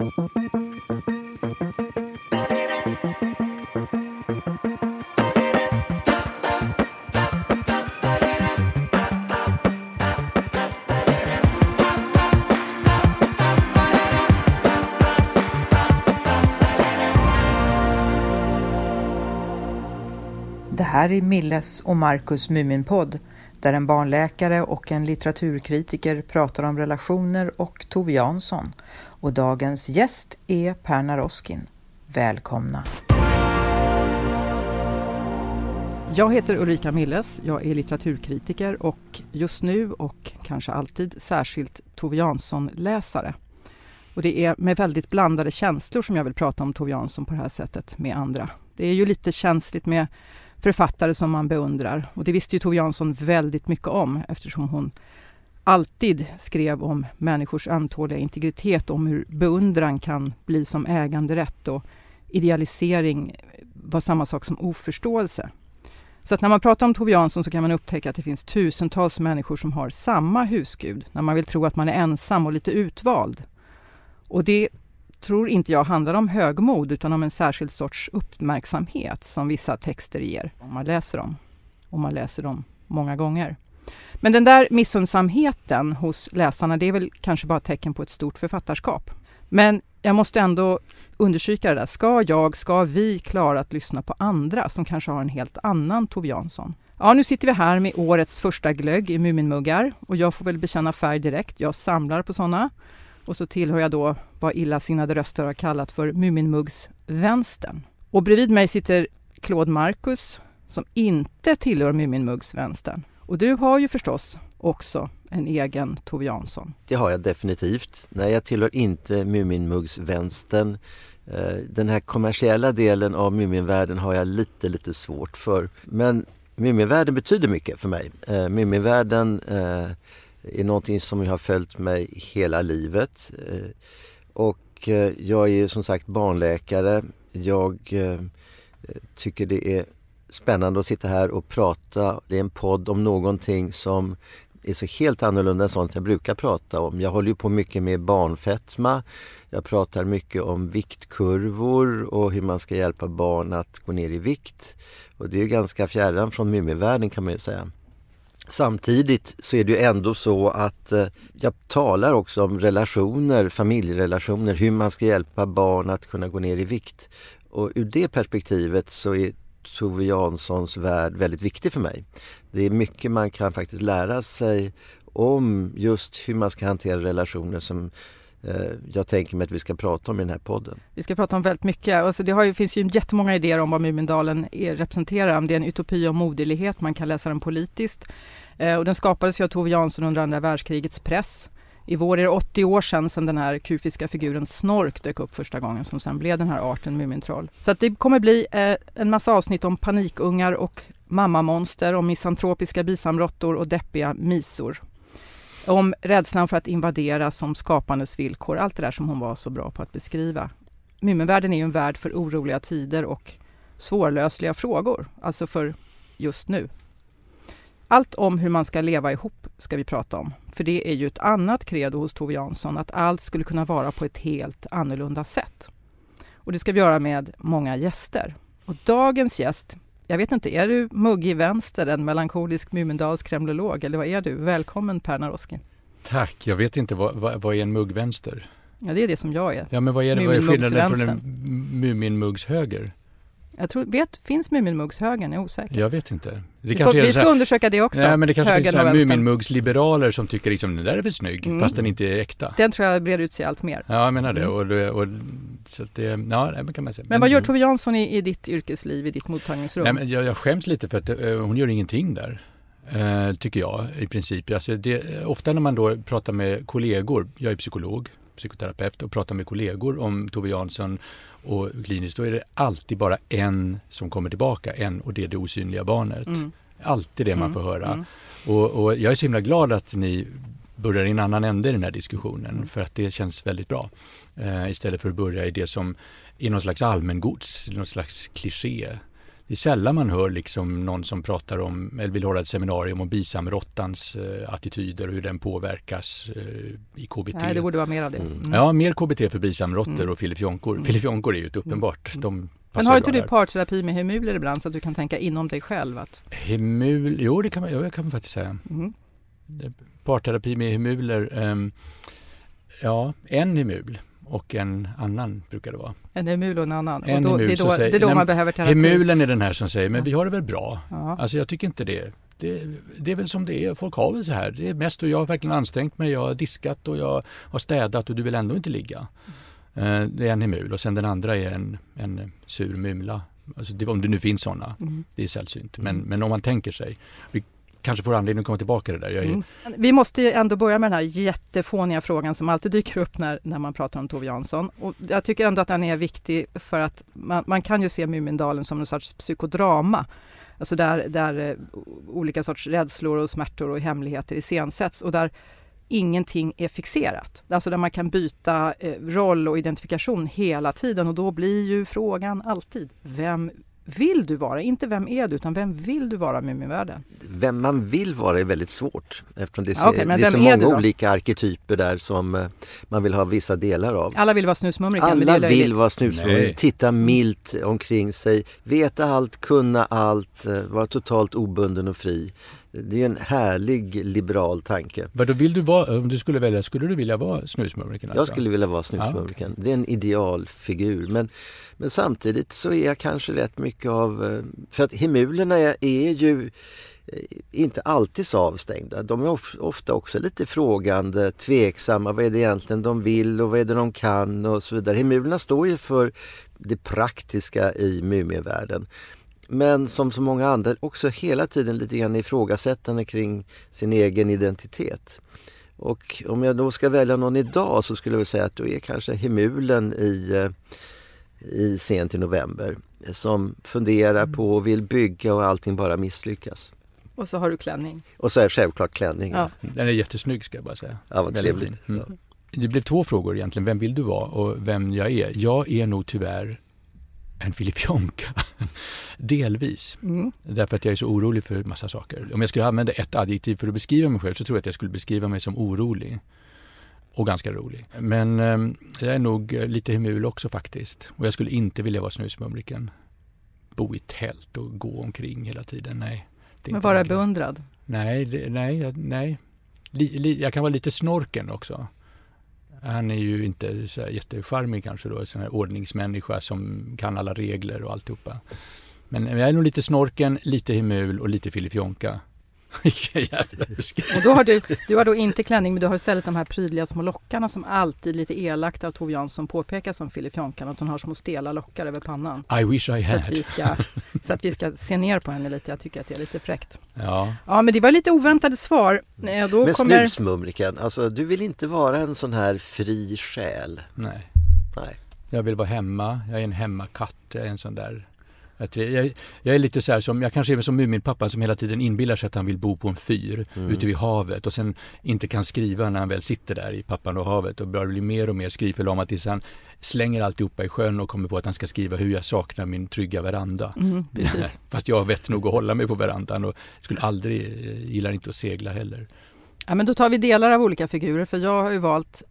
Det här är Milles och Marcus Muminpodd där en barnläkare och en litteraturkritiker pratar om relationer och Tove Jansson. Och dagens gäst är Per Naroskin. Välkomna! Jag heter Ulrika Milles, jag är litteraturkritiker och just nu och kanske alltid särskilt Tove Jansson-läsare. Och det är med väldigt blandade känslor som jag vill prata om Tove Jansson på det här sättet med andra. Det är ju lite känsligt med författare som man beundrar. Och det visste ju Tove Jansson väldigt mycket om eftersom hon alltid skrev om människors ömtåliga integritet, om hur beundran kan bli som äganderätt och idealisering var samma sak som oförståelse. Så att när man pratar om Tove Jansson så kan man upptäcka att det finns tusentals människor som har samma husgud, när man vill tro att man är ensam och lite utvald. Och det tror inte jag handlar om högmod utan om en särskild sorts uppmärksamhet som vissa texter ger om man läser dem. Och man läser dem många gånger. Men den där missundsamheten hos läsarna, det är väl kanske bara tecken på ett stort författarskap. Men jag måste ändå undersöka det där. Ska jag, ska vi klara att lyssna på andra som kanske har en helt annan Tove Jansson? Ja, nu sitter vi här med årets första glögg i Muminmuggar och jag får väl bekänna färg direkt. Jag samlar på sådana. Och så tillhör jag då vad illasinnade röster har kallat för Muminmuggsvänstern. Och bredvid mig sitter Claude Marcus som inte tillhör Muminmuggsvänstern. Och du har ju förstås också en egen Tove Jansson. Det har jag definitivt. Nej, jag tillhör inte Muminmuggsvänstern. Eh, den här kommersiella delen av Muminvärlden har jag lite, lite svårt för. Men Muminvärlden betyder mycket för mig. Eh, Muminvärlden eh, är någonting som har följt mig hela livet. Eh, och eh, jag är ju som sagt barnläkare. Jag eh, tycker det är spännande att sitta här och prata. Det är en podd om någonting som är så helt annorlunda än sånt jag brukar prata om. Jag håller ju på mycket med barnfetma. Jag pratar mycket om viktkurvor och hur man ska hjälpa barn att gå ner i vikt. Och det är ju ganska fjärran från mummivärlden kan man ju säga. Samtidigt så är det ju ändå så att eh, jag talar också om relationer, familjerelationer, hur man ska hjälpa barn att kunna gå ner i vikt. Och ur det perspektivet så är Tove Janssons värld väldigt viktig för mig. Det är mycket man kan faktiskt lära sig om just hur man ska hantera relationer som Eh, jag tänker mig att vi ska prata om i den här podden. Vi ska prata om väldigt mycket. Alltså det har ju, finns ju jättemånga idéer om vad Mumindalen är, representerar. Om det är en utopi om moderlighet, man kan läsa den politiskt. Eh, och den skapades ju av Tove Jansson under andra världskrigets press. I vår är det 80 år sedan, sedan den här kufiska figuren Snork dök upp första gången som sen blev den här arten Mumintroll. Så att det kommer bli eh, en massa avsnitt om panikungar och mammamonster, om misantropiska bisamråttor och deppiga misor. Om rädslan för att invadera som skapandes villkor, allt det där som hon var så bra på att beskriva. Muminvärlden är ju en värld för oroliga tider och svårlösliga frågor, alltså för just nu. Allt om hur man ska leva ihop ska vi prata om, för det är ju ett annat credo hos Tove Jansson, att allt skulle kunna vara på ett helt annorlunda sätt. Och det ska vi göra med många gäster. Och dagens gäst jag vet inte, är du muggig vänster, en melankolisk Mumindals kremlolog eller vad är du? Välkommen Per Naroskin. Tack, jag vet inte, vad, vad, vad är en muggvänster? Ja, det är det som jag är. Ja, men vad är det, vad är skillnaden från en Muminmuggshöger? Jag tror, vet, finns Muminmuggshögern? Jag är osäker. Jag vet inte. Vi, får, vi ska undersöka det också. Nej, men det kanske finns Muminmuggsliberaler som tycker liksom den där är väl snygg, mm. fast den inte är äkta. Den tror jag breder ut sig allt mer. Ja, jag menar det. Mm. Och, och, så det ja, det kan man säga. Men, men vad gör Tove Jansson i, i, ditt yrkesliv, i ditt mottagningsrum? Nej, men jag, jag skäms lite för att uh, hon gör ingenting där. Uh, tycker jag i princip. Alltså det, ofta när man då pratar med kollegor, jag är psykolog, psykoterapeut och pratar med kollegor om Tove Jansson och kliniskt, då är det alltid bara en som kommer tillbaka, en och det är det osynliga barnet. Mm. Alltid det man mm. får höra. Mm. Och, och, jag är så himla glad att ni börjar i en annan ände i den här diskussionen mm. för att det känns väldigt bra. Eh, istället för att börja i det som är någon slags allmängods, någon slags kliché. Det är sällan man hör liksom någon som pratar om, eller vill hålla ett seminarium om bisamrottans eh, attityder och hur den påverkas eh, i KBT. Nej, det borde vara mer av det. Mm. Ja, mer KBT för bisamråttor mm. och filifjonkor. Mm. Filifjonkor är ju ett uppenbart. Mm. De men har inte du parterapi med hemuler ibland så att du kan tänka inom dig själv? Att... Hemul, jo det kan man, det kan man faktiskt säga. Mm. Parterapi med hemuler, um, ja en hemul och en annan brukar det vara. En emul och en annan. En och då, det, är då, säger, det är då nej, man behöver terapi. Emulen är den här som säger, men vi har det väl bra. Ja. Alltså jag tycker inte det. det. Det är väl som det är, folk har väl så här. Det är mest och jag har verkligen ansträngt mig, jag har diskat och jag har städat och du vill ändå inte ligga. Mm. Det är en emul och sen den andra är en, en sur mumla. Alltså det, om det nu finns sådana. Mm. Det är sällsynt. Men, men om man tänker sig. Vi kanske får anledning att komma tillbaka till det där. Är... Mm. Vi måste ju ändå börja med den här jättefåniga frågan som alltid dyker upp när, när man pratar om Tove Jansson. Och jag tycker ändå att den är viktig för att man, man kan ju se Mumindalen som en sorts psykodrama. Alltså där, där eh, olika sorts rädslor och smärtor och hemligheter iscensätts och där ingenting är fixerat. Alltså där man kan byta eh, roll och identifikation hela tiden och då blir ju frågan alltid, vem vill du vara? Inte vem är du, utan vem vill du vara med världen? Vem man vill vara är väldigt svårt eftersom det är så, okay, det är så många är olika arketyper där som eh, man vill ha vissa delar av. Alla vill vara snusmumriken, Alla vill vara snusmumriken, titta milt omkring sig, veta allt, kunna allt, eh, vara totalt obunden och fri. Det är en härlig liberal tanke. Vadå, vill du vara, om du skulle välja, skulle du vilja vara snusmumriken? Alltså? Jag skulle vilja vara snusmumriken. Okay. Det är en idealfigur. Men, men samtidigt så är jag kanske rätt mycket av... Eh, för att hemulerna är, är ju eh, inte alltid så avstängda. De är ofta också lite frågande, tveksamma. Vad är det egentligen de vill och vad är det de kan och så vidare. Hemulerna står ju för det praktiska i mumievärlden men som så många andra också hela tiden lite grann ifrågasättande kring sin egen identitet. Och om jag då ska välja någon idag så skulle jag säga att då är kanske Hemulen i, eh, i sent i november som funderar mm. på och vill bygga och allting bara misslyckas. Och så har du klänning. Och så är det självklart klänning. Ja. Den är jättesnygg ska jag bara säga. Ja, vad trevligt. Mm. Det blev två frågor egentligen. Vem vill du vara och vem jag är? Jag är nog tyvärr en filifjonka. Delvis. Mm. Därför att jag är så orolig för massa saker. Om jag skulle använda ett adjektiv för att beskriva mig själv så tror jag att jag skulle beskriva mig som orolig. Och ganska rolig. Men eh, jag är nog lite hemul också faktiskt. Och jag skulle inte vilja vara snusmumriken. Bo i tält och gå omkring hela tiden. Nej. Men vara beundrad? Nej, det, nej, nej. Li, li, jag kan vara lite snorken också. Han är ju inte så jättecharmig kanske då, en sån här ordningsmänniska som kan alla regler och alltihopa. Men jag är nog lite snorken, lite hemul och lite filifjonka. Och då har du, du har då inte klänning men du har istället de här prydliga små lockarna som alltid lite elakt av Tove Jansson påpekas som filifjonkan, att hon har små stela lockar över pannan. I wish I had. Så att vi ska, så att vi ska se ner på henne lite. Jag tycker att det är lite fräckt. Ja, ja men det var lite oväntade svar. Eh, då men kommer... snusmumriken, alltså du vill inte vara en sån här fri själ? Nej. Nej. Jag vill vara hemma, jag är en hemmakatt, jag är en sån där jag, jag, är lite så här som, jag kanske är som Muminpappan som hela tiden inbillar sig att han vill bo på en fyr mm. ute vid havet och sen inte kan skriva när han väl sitter där i Pappan och havet och börjar bli mer och mer skrivförlamad tills han slänger alltihopa i sjön och kommer på att han ska skriva hur jag saknar min trygga veranda. Mm, Fast jag har vett nog att hålla mig på verandan och skulle aldrig, eh, gillar inte att segla heller. Ja, men då tar vi delar av olika figurer för jag har ju valt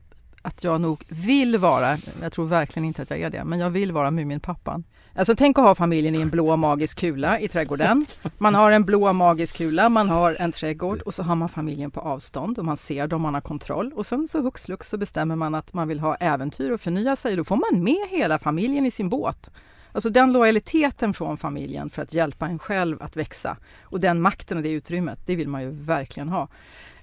att jag nog vill vara, jag tror verkligen inte att jag är det, men jag vill vara Muminpappan. Alltså tänk att ha familjen i en blå magisk kula i trädgården. Man har en blå magisk kula, man har en trädgård och så har man familjen på avstånd och man ser dem, man har kontroll och sen så hux flux så bestämmer man att man vill ha äventyr och förnya sig. Då får man med hela familjen i sin båt. Alltså den lojaliteten från familjen för att hjälpa en själv att växa och den makten och det utrymmet, det vill man ju verkligen ha.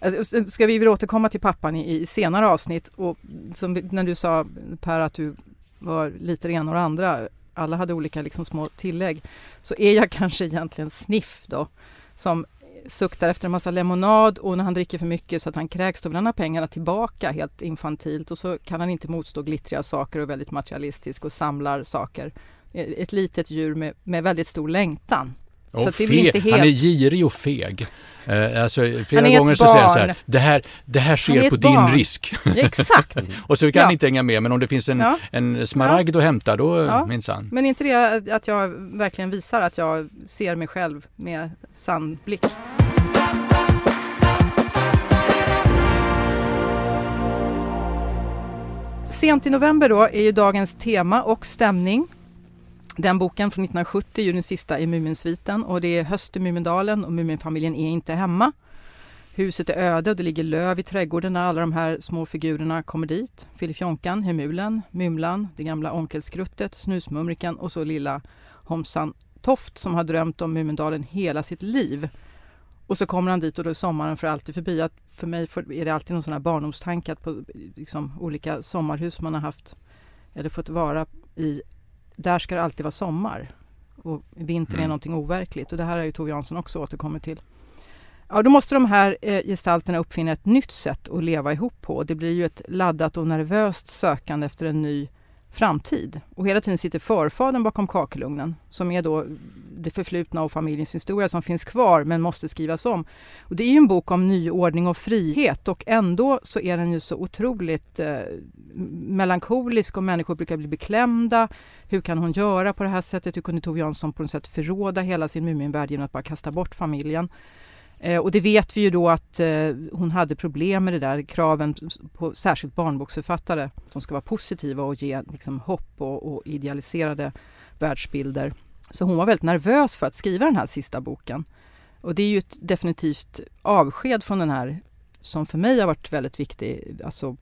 Alltså, ska vi väl återkomma till pappan i, i senare avsnitt och som när du sa Per att du var lite det ena och det andra alla hade olika liksom små tillägg, så är jag kanske egentligen Sniff då, som suktar efter en massa lemonad och när han dricker för mycket så att han kräks, då vill han ha pengarna tillbaka helt infantilt och så kan han inte motstå glittriga saker och väldigt materialistisk och samlar saker. Ett litet djur med, med väldigt stor längtan. Inte helt... Han är girig och feg. Eh, alltså, flera gånger så barn. säger han så här, det här, det här sker på barn. din risk. exakt. och så kan ja. inte hänga med, men om det finns en, ja. en smaragd ja. att hämta, då ja. minsann. Men inte det att jag verkligen visar att jag ser mig själv med sann blick? Sent i november då är ju dagens tema och stämning. Den boken från 1970 är ju den sista i Muminsviten och det är höst i Mumindalen och Muminfamiljen är inte hemma. Huset är öde och det ligger löv i trädgården när alla de här små figurerna kommer dit. Filifjonkan, Hemulen, Mymlan, det gamla onkelskruttet, Snusmumriken och så lilla Homsan Toft som har drömt om Mumindalen hela sitt liv. Och så kommer han dit och då är sommaren för alltid förbi. Att för mig är det alltid någon sån här barndomstanke att på liksom, olika sommarhus man har haft eller fått vara i, där ska det alltid vara sommar. Och vintern mm. är någonting overkligt och det här har ju Tove Jansson också återkommit till. Ja, då måste de här eh, gestalterna uppfinna ett nytt sätt att leva ihop på. Det blir ju ett laddat och nervöst sökande efter en ny framtid. Och hela tiden sitter förfadern bakom kakelugnen som är då det förflutna och familjens historia som finns kvar men måste skrivas om. Och det är ju en bok om nyordning och frihet och ändå så är den ju så otroligt eh, melankolisk och människor brukar bli beklämda. Hur kan hon göra på det här sättet? Hur kunde Tove Jansson på något sätt förråda hela sin Muminvärld genom att bara kasta bort familjen? Eh, och det vet vi ju då att eh, hon hade problem med det där, kraven på särskilt barnboksförfattare som ska vara positiva och ge liksom, hopp och, och idealiserade världsbilder. Så hon var väldigt nervös för att skriva den här sista boken. Och det är ju ett definitivt avsked från den här, som för mig har varit väldigt viktig, alltså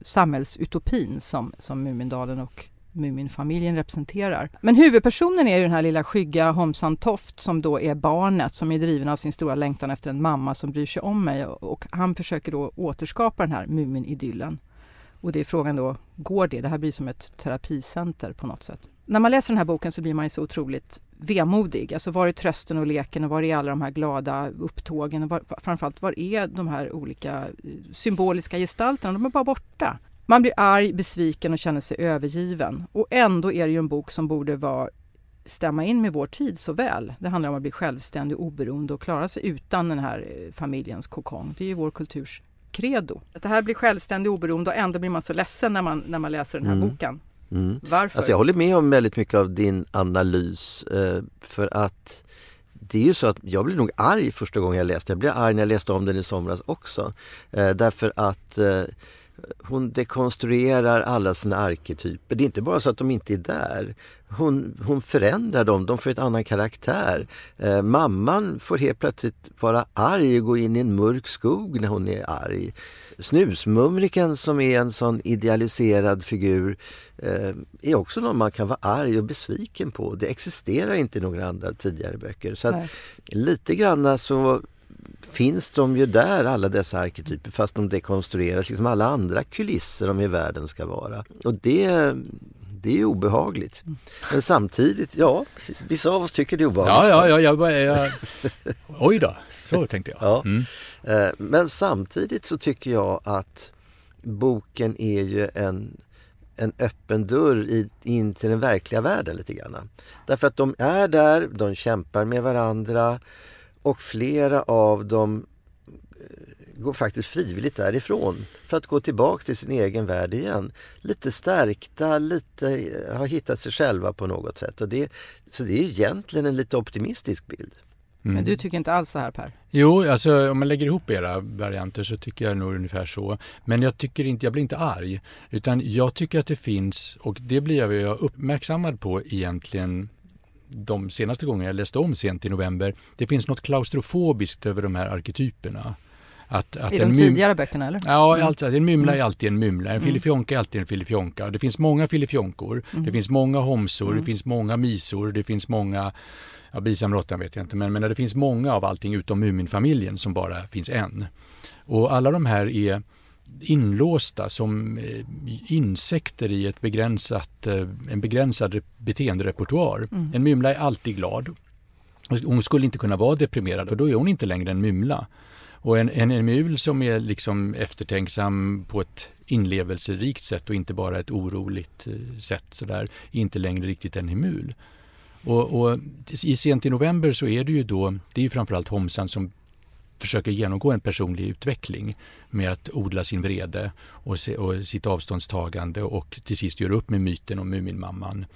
samhällsutopin som, som Mumindalen och Muminfamiljen representerar. Men huvudpersonen är ju den här lilla skygga Homsan Toft som då är barnet som är driven av sin stora längtan efter en mamma som bryr sig om mig och han försöker då återskapa den här Muminidyllen. Och det är frågan då, går det? Det här blir som ett terapicenter på något sätt. När man läser den här boken så blir man ju så otroligt vemodig. Alltså var är trösten och leken och var är alla de här glada upptågen? Och var, framförallt var är de här olika eh, symboliska gestalterna? De är bara borta. Man blir arg, besviken och känner sig övergiven. Och ändå är det ju en bok som borde vara stämma in med vår tid så väl. Det handlar om att bli självständig, oberoende och klara sig utan den här eh, familjens kokong. Det är ju vår kulturs credo. Att det här blir självständig, oberoende och ändå blir man så ledsen när man, när man läser den här mm. boken. Mm. Varför? Alltså jag håller med om väldigt mycket av din analys eh, för att det är ju så att jag blev nog arg första gången jag läste. Jag blev arg när jag läste om den i somras också. Eh, därför att hon dekonstruerar alla sina arketyper. Det är inte bara så att de inte är där. Hon, hon förändrar dem, de får ett annan karaktär. Eh, mamman får helt plötsligt vara arg och gå in i en mörk skog när hon är arg. Snusmumriken som är en sån idealiserad figur eh, är också någon man kan vara arg och besviken på. Det existerar inte i några andra tidigare böcker. Så att, lite granna så finns de ju där, alla dessa arketyper, fast de dekonstrueras liksom alla andra kulisser om hur världen ska vara. Och det, det är obehagligt. Men samtidigt, ja, vissa av oss tycker det är obehagligt. Ja, ja, ja, jag, jag, oj då, så tänkte jag. Ja. Mm. Eh, men samtidigt så tycker jag att boken är ju en en öppen dörr in till den verkliga världen lite grann. Därför att de är där, de kämpar med varandra och flera av dem eh, går faktiskt frivilligt därifrån för att gå tillbaka till sin egen värld igen. Lite stärkta, lite eh, har hittat sig själva på något sätt. Och det, så det är egentligen en lite optimistisk bild. Mm. Men du tycker inte alls så här Per? Jo, alltså om man lägger ihop era varianter så tycker jag nog ungefär så. Men jag tycker inte, jag blir inte arg. Utan jag tycker att det finns, och det blir jag uppmärksammad på egentligen de senaste gångerna jag läste om sent i november, det finns något klaustrofobiskt över de här arketyperna. Att, att I de tidigare böckerna eller? Ja, alltså, en mymla är mm. alltid en mymla, en mm. filifjonka är alltid en filifjonka. Det finns många filifjonkor, mm. det finns många homsor, mm. det finns många misor, det finns många Ja, bisamråttan vet jag inte, men, men det finns många av allting utom Muminfamiljen som bara finns en. Och alla de här är inlåsta som eh, insekter i ett begränsat, eh, en begränsad beteenderepertoar. Mm. En mymla är alltid glad. Hon skulle inte kunna vara deprimerad för då är hon inte längre en mymla. Och en, en emul som är liksom eftertänksam på ett inlevelserikt sätt och inte bara ett oroligt eh, sätt sådär, är inte längre riktigt en emul. Och, och, i sent i november så är det ju då, det är ju framförallt Homsan som försöker genomgå en personlig utveckling med att odla sin vrede och, se, och sitt avståndstagande och till sist göra upp med myten om Muminmamman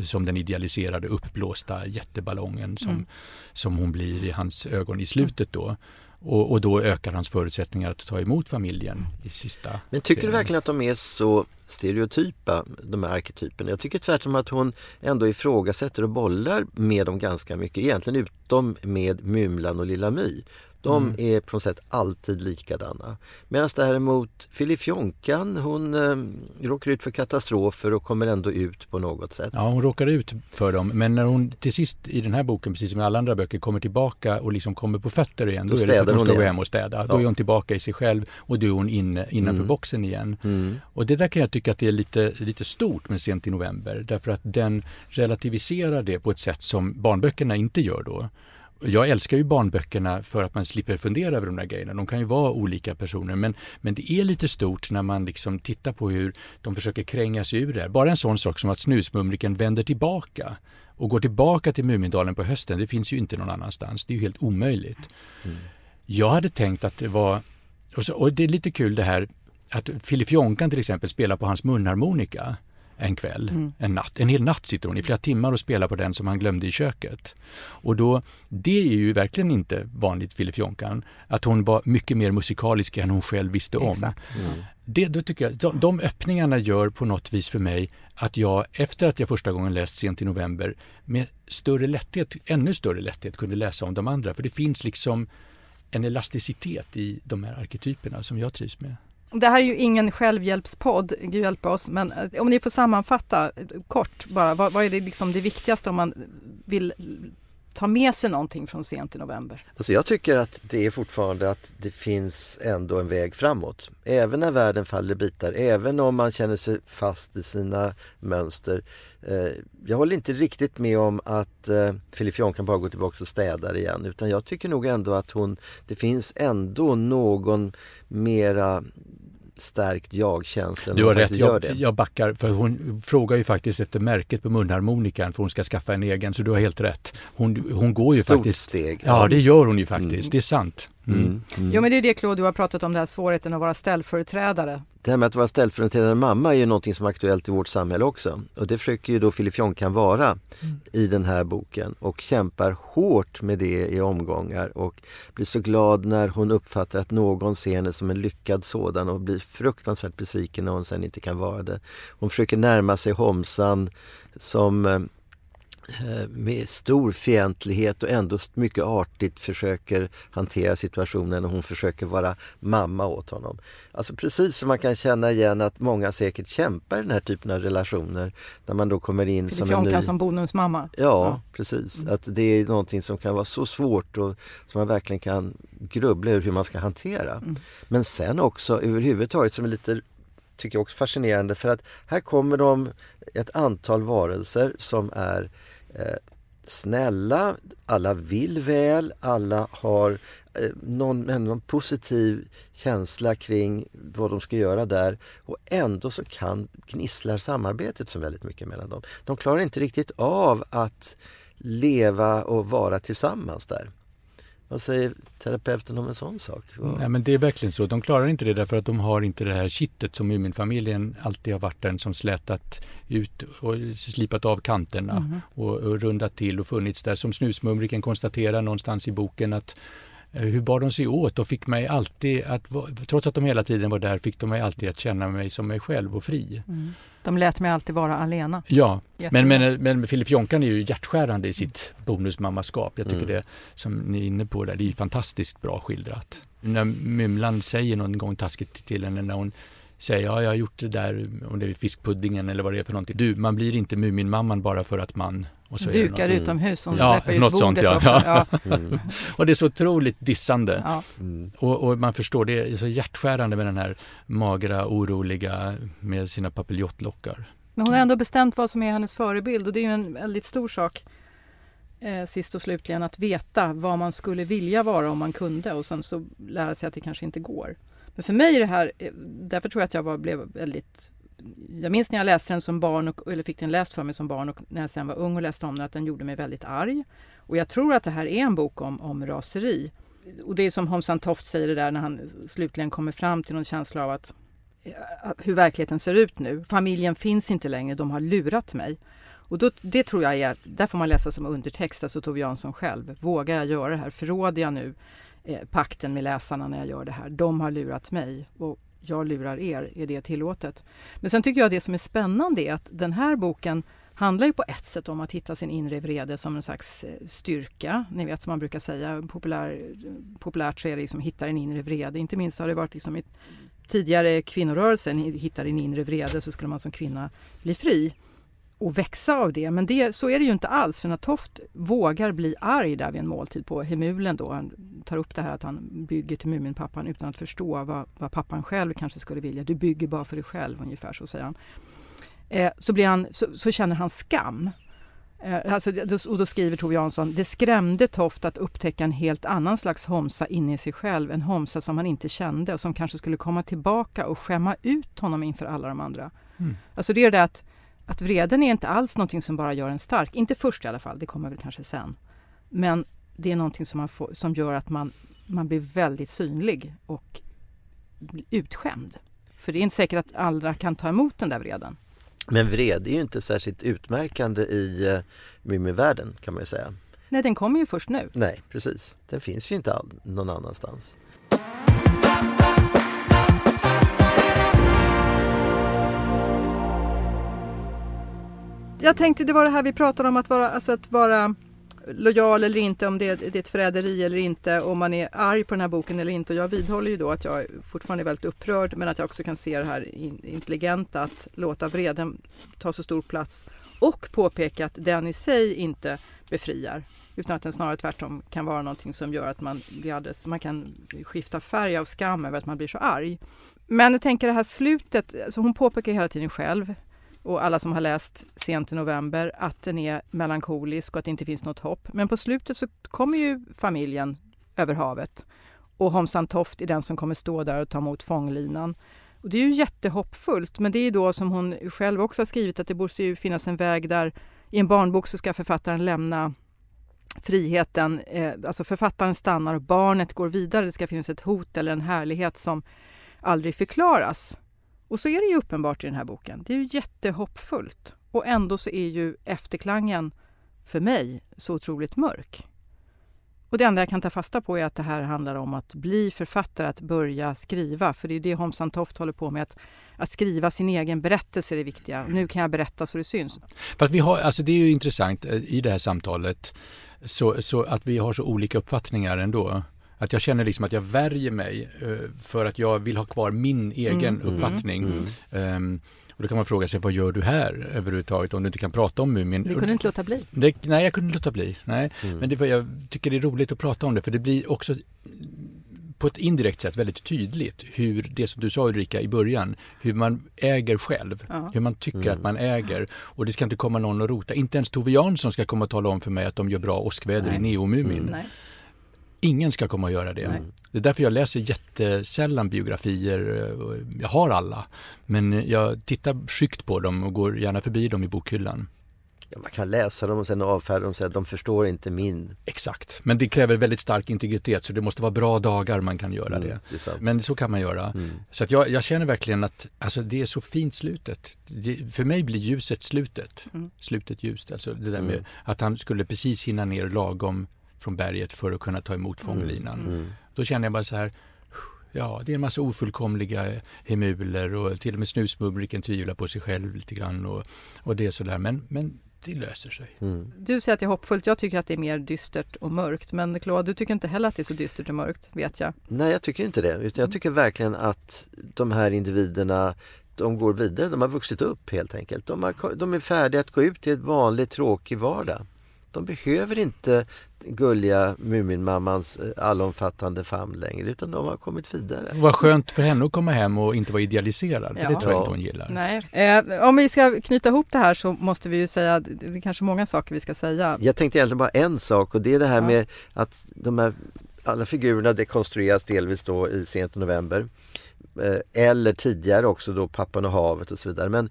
som den idealiserade uppblåsta jätteballongen som, mm. som hon blir i hans ögon i slutet då. Och, och, då ökar hans förutsättningar att ta emot familjen i sista Men tycker serien. du verkligen att de är så stereotypa, de här arketyperna? Jag tycker tvärtom att hon ändå ifrågasätter och bollar med dem ganska mycket, egentligen utom med Mymlan och Lilla My. De mm. är på något sätt alltid likadana. Medan däremot Filifjonkan hon eh, råkar ut för katastrofer och kommer ändå ut på något sätt. Ja, hon råkar ut för dem. Men när hon till sist i den här boken, precis som i alla andra böcker, kommer tillbaka och liksom kommer på fötter igen. Då, då är det för att hon ska hon gå hem och städa. Ja. Då är hon tillbaka i sig själv och då är hon inne, innanför mm. boxen igen. Mm. Och det där kan jag tycka att det är lite, lite stort med Sent i november. Därför att den relativiserar det på ett sätt som barnböckerna inte gör då. Jag älskar ju barnböckerna för att man slipper fundera över de där grejerna. De kan ju vara olika personer men, men det är lite stort när man liksom tittar på hur de försöker kränga sig ur det. Bara en sån sak som att Snusmumriken vänder tillbaka och går tillbaka till Mumindalen på hösten. Det finns ju inte någon annanstans. Det är ju helt omöjligt. Mm. Jag hade tänkt att det var, och, så, och det är lite kul det här att Filip Jonkan till exempel spelar på hans munharmonika en kväll, mm. en natt. En hel natt sitter hon i flera timmar och spelar på den som han glömde i köket. Och då, det är ju verkligen inte vanligt Filip Jonkan, att hon var mycket mer musikalisk än hon själv visste om. Mm. Det, då tycker jag, de, de öppningarna gör på något vis för mig att jag efter att jag första gången läst Sent i november med större lätthet, ännu större lätthet kunde läsa om de andra. För det finns liksom en elasticitet i de här arketyperna som jag trivs med. Det här är ju ingen självhjälpspodd, Gud hjälpe oss, men eh, om ni får sammanfatta eh, kort bara, vad, vad är det, liksom det viktigaste om man vill ta med sig någonting från sent i november? Alltså jag tycker att det är fortfarande att det finns ändå en väg framåt. Även när världen faller bitar, även om man känner sig fast i sina mönster. Eh, jag håller inte riktigt med om att eh, Filip kan bara gå tillbaka och städa igen utan jag tycker nog ändå att hon, det finns ändå någon mera stärkt jag-känsla. Du har rätt, jag, jag backar för hon frågar ju faktiskt efter märket på munharmonikan för hon ska skaffa en egen så du har helt rätt. Hon, hon går ju Stort faktiskt... steg. Ja, det gör hon ju faktiskt. Mm. Det är sant. Mm. Mm. Mm. Jo men det är det Claude, du har pratat om, den här svårigheten att vara ställföreträdare. Det här med att vara ställföreträdande mamma är ju någonting som är aktuellt i vårt samhälle också. Och det försöker ju då Filip Jonkan vara mm. i den här boken och kämpar hårt med det i omgångar och blir så glad när hon uppfattar att någon ser henne som en lyckad sådan och blir fruktansvärt besviken när hon sen inte kan vara det. Hon försöker närma sig Homsan som eh, med stor fientlighet och ändå mycket artigt försöker hantera situationen och hon försöker vara mamma åt honom. Alltså precis som man kan känna igen att många säkert kämpar i den här typen av relationer när man då kommer in som en ny... som bonusmamma. Ja, ja. precis. Mm. Att det är någonting som kan vara så svårt och som man verkligen kan grubbla över hur man ska hantera. Mm. Men sen också överhuvudtaget som är lite tycker jag också fascinerande för att här kommer de ett antal varelser som är eh, snälla, alla vill väl, alla har eh, någon, någon positiv känsla kring vad de ska göra där och ändå så kan gnisslar samarbetet så väldigt mycket mellan dem. De klarar inte riktigt av att leva och vara tillsammans där. Vad säger terapeuten om en sån sak? Nej, men det är verkligen så. De klarar inte det därför att de har inte det här kittet som Muminfamiljen alltid har varit den som slätat ut och slipat av kanterna mm. och, och rundat till och funnits där. Som Snusmumriken konstaterar någonstans i boken att hur bar de sig åt? De fick mig alltid att, trots att de hela tiden var där, fick de mig alltid att känna mig som mig själv och fri. Mm. De lät mig alltid vara alena. Ja, men, men, men Filip Jonkan är ju hjärtskärande i sitt bonusmammaskap. Jag tycker mm. det som ni är inne på där, det är fantastiskt bra skildrat. När Mymlan säger någon gång taskigt till henne när hon säger ja, jag har gjort det där, om det är fiskpuddingen eller vad det är för någonting. Du, man blir inte Muminmamman bara för att man och Dukar mm. utomhus, hon ja, släpper något ut sånt, ja. också. Ja. Mm. och det är så otroligt dissande. Ja. Mm. Och, och, man förstår, det är så hjärtskärande med den här magra, oroliga med sina papiljottlockar. Men hon har ändå bestämt vad som är hennes förebild och det är ju en väldigt stor sak eh, sist och slutligen att veta vad man skulle vilja vara om man kunde och sen så lära sig att det kanske inte går. Men för mig är det här, eh, därför tror jag att jag var, blev väldigt jag minns när jag läste den som barn, och, eller fick den läst för mig som barn och när jag sen var ung och läste om den att den gjorde mig väldigt arg. Och jag tror att det här är en bok om, om raseri. Och det är som Homsan Toft säger det där när han slutligen kommer fram till någon känsla av eh, att hur verkligheten ser ut nu. Familjen finns inte längre, de har lurat mig. Och då, det tror jag är, där får man läsa som undertext, alltså Tove Jansson själv. Vågar jag göra det här? Förråder jag nu eh, pakten med läsarna när jag gör det här? De har lurat mig och jag lurar er. Är det tillåtet? Men sen tycker jag det som är spännande är att den här boken handlar ju på ett sätt om att hitta sin inre vrede som en slags eh, styrka. Ni vet som man brukar säga, populär, populärt så är det liksom hitta din inre vrede. Inte minst har det varit liksom i tidigare kvinnorörelsen, hitta din inre vrede så skulle man som kvinna bli fri och växa av det. Men det, så är det ju inte alls för när Toft vågar bli arg där vid en måltid på Hemulen då, han tar upp det här att han bygger till Muminpappan utan att förstå vad, vad pappan själv kanske skulle vilja. Du bygger bara för dig själv ungefär så säger han. Eh, så, blir han så, så, känner han skam. Eh, alltså, och då skriver Tove Jansson, det skrämde Toft att upptäcka en helt annan slags Homsa inne i sig själv, en Homsa som han inte kände och som kanske skulle komma tillbaka och skämma ut honom inför alla de andra. Mm. Alltså det är det att att vreden är inte alls någonting som bara gör en stark. Inte först i alla fall, det kommer väl kanske sen. Men det är någonting som, man får, som gör att man, man blir väldigt synlig och utskämd. För det är inte säkert att alla kan ta emot den där vreden. Men vrede är ju inte särskilt utmärkande i uh, Mumivärlden kan man ju säga. Nej, den kommer ju först nu. Nej, precis. Den finns ju inte all, någon annanstans. Jag tänkte det var det här vi pratade om att vara, alltså att vara lojal eller inte, om det är, det är ett förräderi eller inte, om man är arg på den här boken eller inte. Och jag vidhåller ju då att jag fortfarande är väldigt upprörd men att jag också kan se det här intelligenta att låta vreden ta så stor plats och påpeka att den i sig inte befriar utan att den snarare tvärtom kan vara någonting som gör att man blir alldeles, man kan skifta färg av skam över att man blir så arg. Men jag tänker det här slutet, så hon påpekar hela tiden själv och alla som har läst sent i november att den är melankolisk och att det inte finns något hopp. Men på slutet så kommer ju familjen över havet och Homsan Toft är den som kommer stå där och ta emot fånglinan. Och det är ju jättehoppfullt, men det är då som hon själv också har skrivit att det borde ju finnas en väg där i en barnbok så ska författaren lämna friheten, eh, alltså författaren stannar och barnet går vidare. Det ska finnas ett hot eller en härlighet som aldrig förklaras. Och så är det ju uppenbart i den här boken. Det är ju jättehoppfullt. Och ändå så är ju efterklangen för mig så otroligt mörk. Och det enda jag kan ta fasta på är att det här handlar om att bli författare, att börja skriva. För det är det Homsan Toft håller på med, att, att skriva sin egen berättelse är det viktiga. Nu kan jag berätta så det syns. Fast vi har, alltså det är ju intressant eh, i det här samtalet så, så att vi har så olika uppfattningar ändå. Att jag känner liksom att jag värjer mig uh, för att jag vill ha kvar min egen mm. uppfattning. Mm. Um, och då kan man fråga sig, vad gör du här överhuvudtaget om du inte kan prata om Mumin? Du kunde inte låta bli? Det, nej, jag kunde inte låta bli. Nej. Mm. Men det, jag tycker det är roligt att prata om det för det blir också på ett indirekt sätt väldigt tydligt hur det som du sa Ulrika i början, hur man äger själv, ja. hur man tycker mm. att man äger och det ska inte komma någon och rota. Inte ens Tove Jansson ska komma och tala om för mig att de gör bra åskväder Nej. i Neomumin. Mm. Ingen ska komma och göra det. Nej. Det är därför jag läser jättesällan biografier. Jag har alla, men jag tittar skyggt på dem och går gärna förbi dem i bokhyllan. Ja, man kan läsa dem och sen avfärda dem och säga att de förstår inte min. Exakt, men det kräver väldigt stark integritet så det måste vara bra dagar man kan göra mm, det. det men så kan man göra. Mm. Så att jag, jag, känner verkligen att alltså, det är så fint slutet. Det, för mig blir ljuset slutet. Mm. Slutet ljust, alltså det där med mm. att han skulle precis hinna ner lagom från berget för att kunna ta emot mm, fånglinan. Mm. Mm. Då känner jag bara så här, ja det är en massa ofullkomliga hemuler och till och med snusmumriken tvivlar på sig själv lite grann och, och det är sådär. Men, men det löser sig. Mm. Du säger att det är hoppfullt. Jag tycker att det är mer dystert och mörkt. Men Claude, du tycker inte heller att det är så dystert och mörkt, vet jag. Nej, jag tycker inte det. Utan jag tycker verkligen att de här individerna de går vidare. De har vuxit upp helt enkelt. De, har, de är färdiga att gå ut i ett vanligt tråkig vardag. De behöver inte gulliga Muminmammans eh, allomfattande famn längre utan de har kommit vidare. Vad skönt för henne att komma hem och inte vara idealiserad. Ja. Det tror jag inte hon gillar. Nej. Eh, om vi ska knyta ihop det här så måste vi ju säga, det är kanske många saker vi ska säga. Jag tänkte egentligen bara en sak och det är det här ja. med att de här alla figurerna dekonstrueras delvis då i sent november. Eh, eller tidigare också då Pappan och havet och så vidare. Men,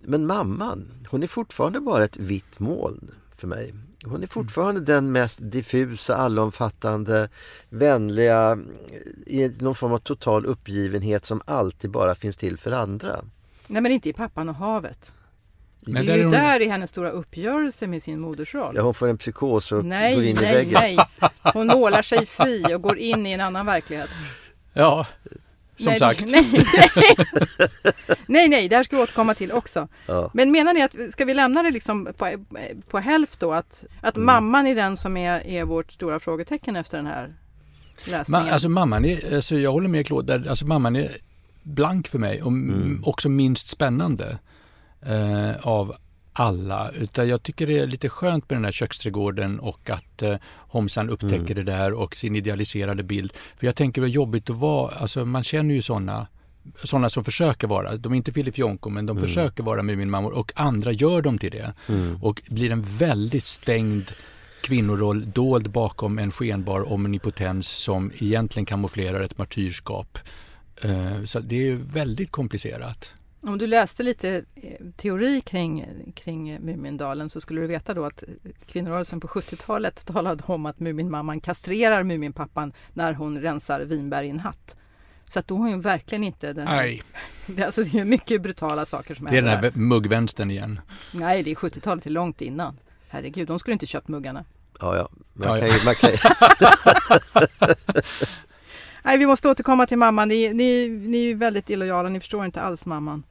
men mamman, hon är fortfarande bara ett vitt moln för mig. Hon är fortfarande mm. den mest diffusa, allomfattande, vänliga, i någon form av total uppgivenhet som alltid bara finns till för andra. Nej men inte i Pappan och havet. Men det är ju hon... där i hennes stora uppgörelse med sin modersroll. Ja, hon får en psykos och nej, går in nej, i väggen. Nej, hon nålar sig fri och går in i en annan verklighet. Ja, som nej, sagt. Nej, nej. nej, nej, det här ska vi återkomma till också. Ja. Men menar ni att, ska vi lämna det liksom på, på hälft då? Att, att mm. mamman är den som är, är vårt stora frågetecken efter den här läsningen? Ma, alltså mamman är, alltså jag håller med Claude, alltså mamman är blank för mig och mm. också minst spännande eh, av alla. Utan jag tycker det är lite skönt med den här köksträdgården och att eh, Homsan upptäcker mm. det där och sin idealiserade bild. För jag tänker vad jobbigt att vara, alltså man känner ju sådana sådana som försöker vara, de är inte Filip Jonko men de mm. försöker vara Muminmammor och andra gör dem till det. Mm. Och blir en väldigt stängd kvinnoroll dold bakom en skenbar omnipotens som egentligen kamouflerar ett martyrskap. Uh, så det är väldigt komplicerat. Om du läste lite eh, teori kring, kring Mumindalen så skulle du veta då att kvinnorörelsen på 70-talet talade om att Muminmamman kastrerar Muminpappan när hon rensar vinbär i en hatt. Så att då har hon verkligen inte den Nej. Det, är alltså, det är mycket brutala saker som händer. Det är den här muggvänstern igen. Nej, det är 70-talet, det är långt innan. Herregud, de skulle inte köpt muggarna. Ja, ja. Man ja, ja. Kan ju, Nej, vi måste återkomma till mamman. Ni, ni, ni är väldigt illojala, ni förstår inte alls mamman.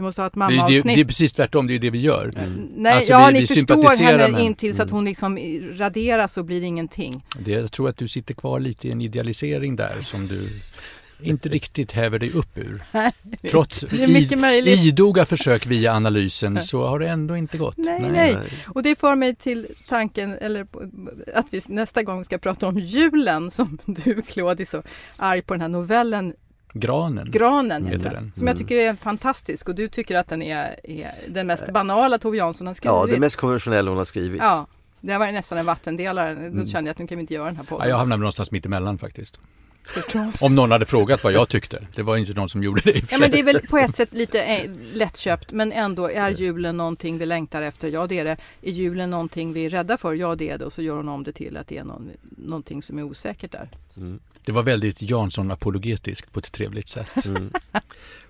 Vi måste ha ett mammaavsnitt. Det, det, det är precis tvärtom, det är det vi gör. Mm. Nej, alltså, ja, vi, ni vi förstår henne in tills mm. att hon liksom raderas och blir ingenting. Det, jag tror att du sitter kvar lite i en idealisering där som du inte riktigt häver dig upp ur. Trots idoga försök via analysen så har det ändå inte gått. Nej, nej, nej. Och det för mig till tanken eller att vi nästa gång ska prata om julen som du Claude är så arg på den här novellen Granen. Granen heter den. Som jag mm. tycker är fantastisk och du tycker att den är, är den mest banala Tove Jansson har skrivit. Ja, det mest konventionella hon har skrivit. Ja, det var nästan en vattendelare. Då mm. kände jag att nu kan vi inte göra den här podden. Ja, jag hamnade någonstans mitt emellan faktiskt. Om någon hade frågat vad jag tyckte. Det var inte någon som gjorde det i Ja men det är väl på ett sätt lite eh, lättköpt men ändå är julen någonting vi längtar efter? Ja det är det. Är julen någonting vi är rädda för? Ja det är det. Och så gör hon om det till att det är någon, någonting som är osäkert där. Mm. Det var väldigt Jansson-apologetiskt på ett trevligt sätt. Mm.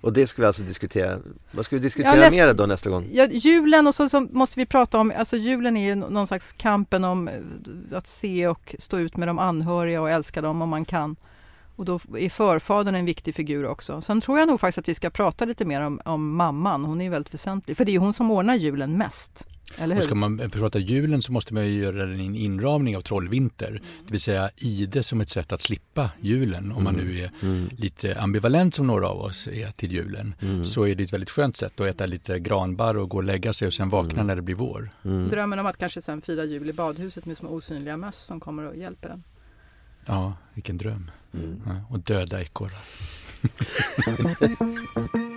Och det ska vi alltså diskutera. Vad ska vi diskutera ja, nästa, mer då nästa gång? Ja, julen och så, så, måste vi prata om, alltså julen är ju någon slags kampen om eh, att se och stå ut med de anhöriga och älska dem om man kan. Och då är förfadern en viktig figur också. Sen tror jag nog faktiskt att vi ska prata lite mer om, om mamman. Hon är väldigt väsentlig. För det är hon som ordnar julen mest. Eller hur? Och ska man prata julen så måste man ju göra en inramning av Trollvinter. Mm. Det vill säga ide som ett sätt att slippa julen. Om man nu är mm. lite ambivalent som några av oss är till julen. Mm. Så är det ett väldigt skönt sätt att äta lite granbarr och gå och lägga sig och sen vakna mm. när det blir vår. Mm. Drömmen om att kanske sen fira jul i badhuset med små osynliga möss som kommer och hjälper en. Ja, vilken dröm. Mm. Ja, och döda ekorrar.